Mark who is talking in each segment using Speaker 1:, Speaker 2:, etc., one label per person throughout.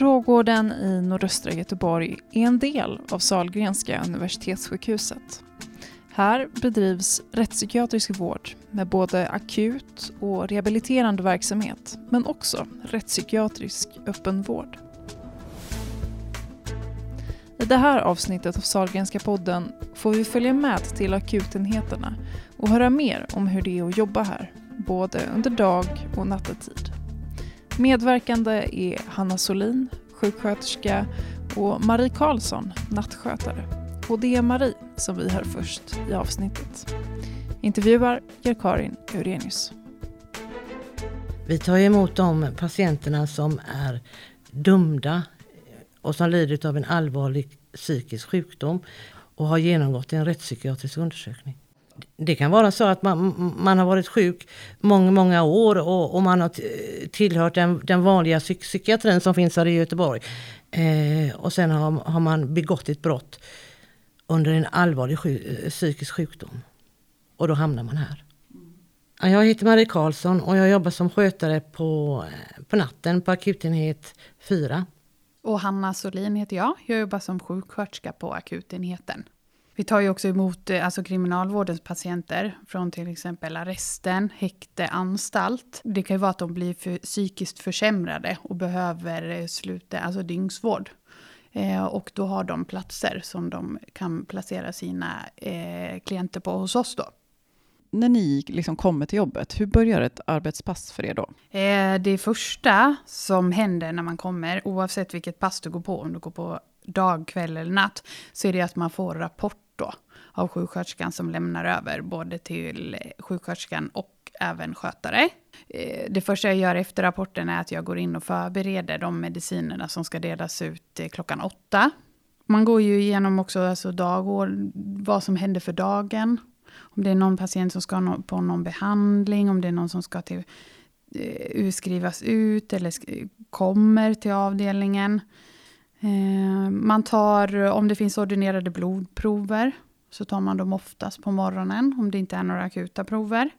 Speaker 1: Rågården i nordöstra Göteborg är en del av Sahlgrenska universitetssjukhuset. Här bedrivs rättspsykiatrisk vård med både akut och rehabiliterande verksamhet men också rättspsykiatrisk öppenvård. I det här avsnittet av Sahlgrenska podden får vi följa med till akutenheterna och höra mer om hur det är att jobba här, både under dag och nattetid. Medverkande är Hanna Solin, sjuksköterska och Marie Karlsson, nattskötare. Och det är Marie som vi hör först i avsnittet. Intervjuar gör Karin Eurenius.
Speaker 2: Vi tar emot de patienterna som är dömda och som lider av en allvarlig psykisk sjukdom och har genomgått en rättspsykiatrisk undersökning. Det kan vara så att man, man har varit sjuk många, många år och, och man har tillhört den, den vanliga psyk psykiatrin som finns här i Göteborg. Eh, och sen har, har, man begått ett brott under en allvarlig sjuk, psykisk sjukdom. Och då hamnar man här. Jag heter Marie Karlsson och jag jobbar som skötare på, eh, på natten på akutenhet 4.
Speaker 3: Och Hanna Solin heter jag. Jag jobbar som sjuksköterska på akutenheten. Vi tar ju också emot eh, alltså, kriminalvårdens patienter från till exempel arresten, häkte, anstalt. Det kan ju vara att de blir för, psykiskt försämrade och behöver eh, sluta, alltså dygnsvård. Eh, och då har de platser som de kan placera sina eh, klienter på hos oss då
Speaker 1: när ni liksom kommer till jobbet, hur börjar ett arbetspass för er då?
Speaker 3: Eh, det första som händer när man kommer, oavsett vilket pass du går på, om du går på dag, kväll eller natt, så är det att man får rapport då av sjuksköterskan som lämnar över både till sjuksköterskan och även skötare. Eh, det första jag gör efter rapporten är att jag går in och förbereder de medicinerna som ska delas ut eh, klockan åtta. Man går ju igenom också alltså dagår, vad som händer för dagen. Om det är någon patient som ska på någon behandling, om det är någon som ska till, eh, uh, skrivas ut eller kommer till avdelningen. Eh, man tar, om det finns ordinerade blodprover, så tar man dem oftast på morgonen, om det inte är några akuta prover.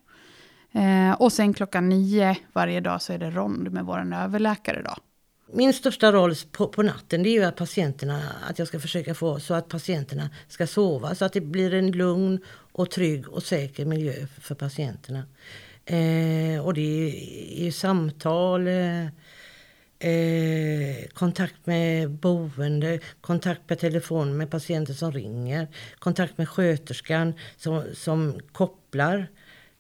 Speaker 3: Eh, och sen klockan nio varje dag så är det rond med vår överläkare. Då.
Speaker 2: Min största roll på, på, natten det är ju att patienterna, att jag ska försöka få så att patienterna ska sova så att det blir en lugn och trygg och säker miljö för, patienterna. Eh, och det är, ju samtal, eh, eh, kontakt med boende, kontakt per telefon med patienter som ringer, kontakt med sköterskan som, som kopplar,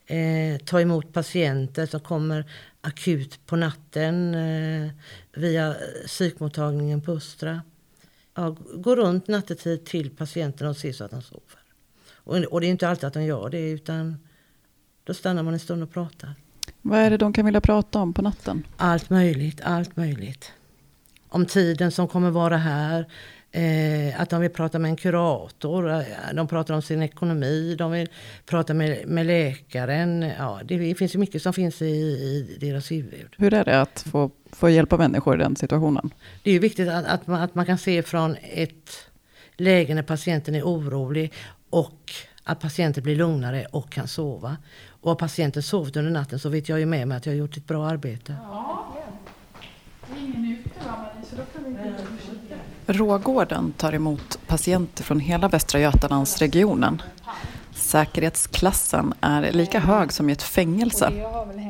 Speaker 2: eh, ta emot patienter som kommer akut på natten eh, via psykmottagningen på Östra. Ja, gå runt nattetid till patienten och se så att de sover. Och, och det är inte alltid att de gör det utan då stannar man en stund och pratar.
Speaker 1: Vad är det de kan vilja prata om på natten?
Speaker 2: Allt möjligt, allt möjligt. Om tiden som kommer vara här. Eh, att de vill prata med en kurator, eh, de pratar om sin ekonomi, de vill prata med, med läkaren. Ja, det finns ju mycket som finns i, i deras huvud.
Speaker 1: Hur är det att få, få hjälpa människor i den situationen?
Speaker 2: Det är viktigt att, att, man, att man kan se från ett läge när patienten är orolig och att patienten blir lugnare och kan sova. Och har patienten sovit under natten så vet jag ju med mig att jag har gjort ett bra arbete. Ja.
Speaker 1: Ingen ute va, så då kan vi Rågården tar emot patienter från hela Västra Götalandsregionen. Säkerhetsklassen är lika hög som i ett fängelse.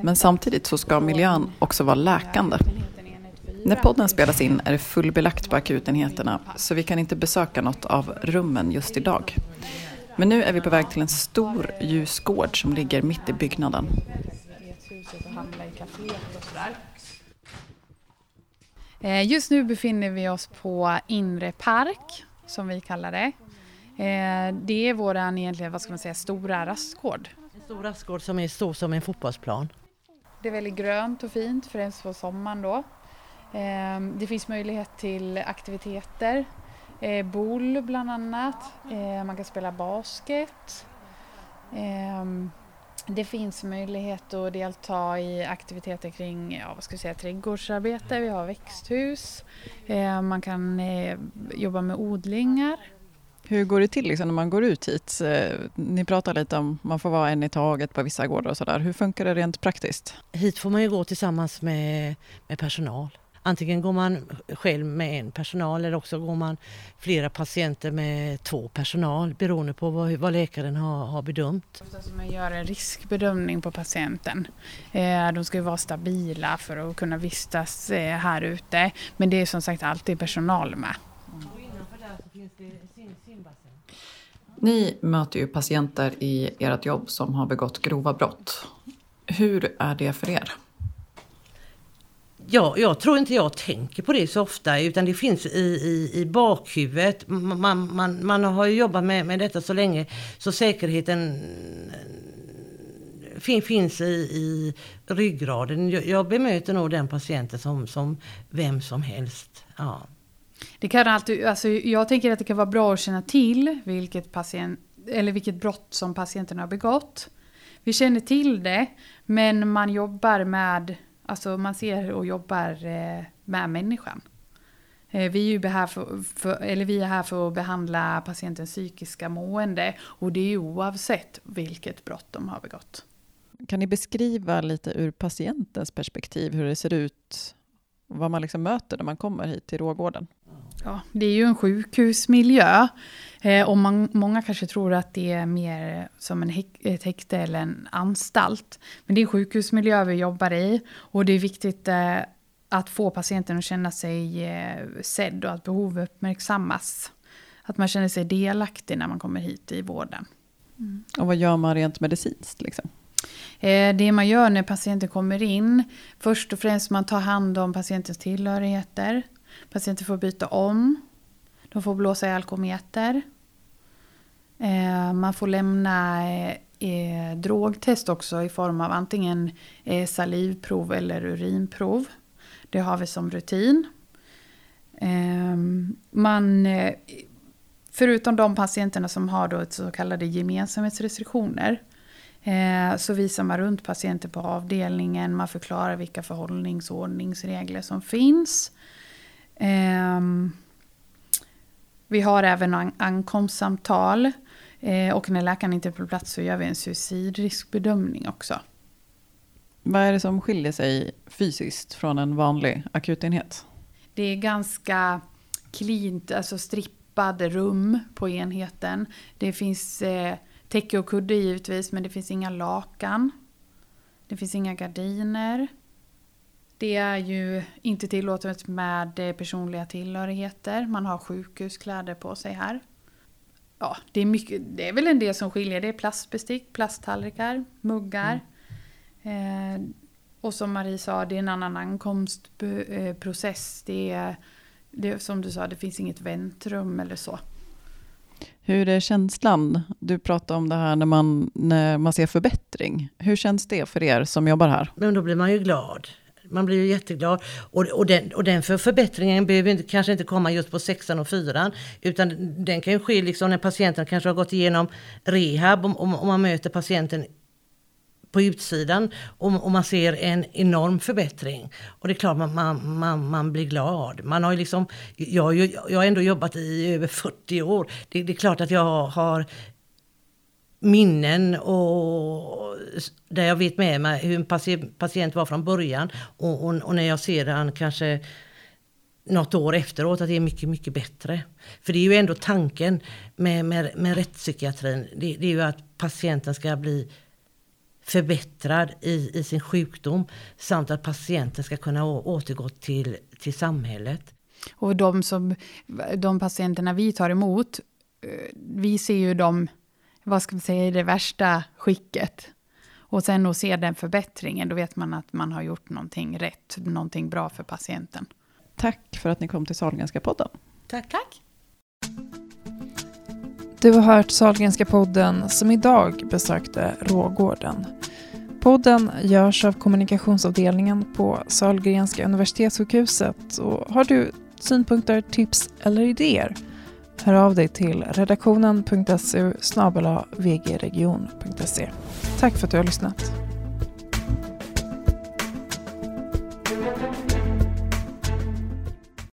Speaker 1: Men samtidigt så ska miljön också vara läkande. När podden spelas in är det fullbelagt på akutenheterna så vi kan inte besöka något av rummen just idag. Men nu är vi på väg till en stor ljusgård som ligger mitt i byggnaden.
Speaker 3: Eh, just nu befinner vi oss på Inre Park, som vi kallar det. Eh, det är vår egentligen, vad ska man säga, stora rastgård.
Speaker 2: En stor rastgård som är stor som en fotbollsplan.
Speaker 3: Det är väldigt grönt och fint, främst på sommaren då. Eh, det finns möjlighet till aktiviteter, boll bland annat, man kan spela basket. Det finns möjlighet att delta i aktiviteter kring ja, vad ska vi säga, trädgårdsarbete, vi har växthus, eh, man kan eh, jobba med odlingar.
Speaker 1: Hur går det till liksom, när man går ut hit? Eh, ni pratar lite om att man får vara en i taget på vissa gårdar och sådär. Hur funkar det rent praktiskt?
Speaker 2: Hit får man ju gå tillsammans med, med personal. Antingen går man själv med en personal eller också går man flera patienter med två personal beroende på vad, vad läkaren har, har bedömt.
Speaker 3: Man gör en riskbedömning på patienten. Eh, de ska ju vara stabila för att kunna vistas eh, här ute. Men det är som sagt alltid personal med.
Speaker 4: Ni möter ju patienter i ert jobb som har begått grova brott. Hur är det för er?
Speaker 2: Ja, jag tror inte jag tänker på det så ofta utan det finns i, i, i bakhuvudet. Man, man, man har ju jobbat med, med detta så länge så säkerheten eh, fin, finns i, i ryggraden. Jag, jag bemöter nog den patienten som, som vem som helst. Ja.
Speaker 3: Det kan alltid, alltså jag tänker att det kan vara bra att känna till vilket, patient, eller vilket brott som patienten har begått. Vi känner till det, men man jobbar med, alltså man ser och jobbar eh, med människan. Eh, vi är ju här för, för, eller vi är här för att behandla patientens psykiska mående och det är oavsett vilket brott de har begått.
Speaker 1: Kan ni beskriva lite ur patientens perspektiv hur det ser ut, vad man liksom möter när man kommer hit till Rågården?
Speaker 3: Ja, det är ju en sjukhusmiljö. Eh, och man, många kanske tror att det är mer som en häk, ett häkte eller en anstalt. Men det är en sjukhusmiljö vi jobbar i. Och det är viktigt eh, att få patienten att känna sig eh, sedd och att behov uppmärksammas. Att man känner sig delaktig när man kommer hit i vården.
Speaker 1: Mm. Och vad gör man rent medicinskt? Liksom?
Speaker 3: Det man gör när patienten kommer in, först och främst man tar hand om patientens tillhörigheter. Patienter får byta om. De får blåsa i alkometer. Eh, man får lämna eh, eh, drogtest också i form av antingen eh, salivprov eller urinprov. Det har vi som rutin. Eh, man, eh, förutom de patienterna som har då ett så kallade gemensamhetsrestriktioner eh, så visar man runt patienter på avdelningen. Man förklarar vilka förhållningsordningsregler som finns. Um, vi har även an ankomstsamtal. Eh, och när läkaren inte är på plats så gör vi en suicidriskbedömning också.
Speaker 1: Vad är det som skiljer sig fysiskt från en vanlig akutenhet?
Speaker 3: Det är ganska cleant, alltså strippade rum på enheten. Det finns eh, täcke och kudde givetvis, men det finns inga lakan. Det finns inga gardiner. Det är ju inte tillåtet med eh, personliga tillhörigheter. Man har sjukhuskläder på sig här. Ja, det är, mycket, det är väl en del som skiljer. Det är plastbestick, plasttallrikar, muggar. Mm. Eh, och som Marie sa, det är en annan ankomstprocess. Det är, det är som du sa, det finns inget väntrum eller så.
Speaker 1: Hur är känslan? Du pratade om det här när man, när man ser förbättring. Hur känns det för er som jobbar här?
Speaker 2: Men då blir man ju glad. Man blir ju jätteglad. Och, och, den, och den för förbättringen behöver inte, kanske inte komma just på sexan och fyran. Utan den kan ju ske liksom när patienten kanske har gått igenom rehab. Om, om, om man möter patienten på utsidan och, och, man ser en enorm förbättring. Och det är klart man, man, man, man blir glad. Man har ju liksom, jag, jag, jag har ändå jobbat i över 40 år. Det, det är klart att jag har minnen och där jag vet med mig hur en patient, var från början och, och, och när jag ser han kanske något år efteråt att det är mycket, mycket bättre. För det är ju ändå tanken med, med, med rättspsykiatrin. Det, det är ju att patienten ska bli förbättrad i, i sin sjukdom samt att patienten ska kunna återgå till, till samhället.
Speaker 3: Och de, som, de patienterna vi tar emot, eh, vi ser ju dem vad ska man säga, i det värsta skicket. Och sen att se den förbättringen, då vet man att man har gjort någonting rätt, någonting bra för patienten.
Speaker 1: Tack för att ni kom till Sahlgrenska podden.
Speaker 3: Tack. Tack.
Speaker 1: Du har hört Sahlgrenska podden som idag besökte Rågården. Podden görs av kommunikationsavdelningen på Sahlgrenska universitetssjukhuset och har du synpunkter, tips eller idéer Hör av dig till redaktionen.su vgregion.se. Tack för att du har lyssnat.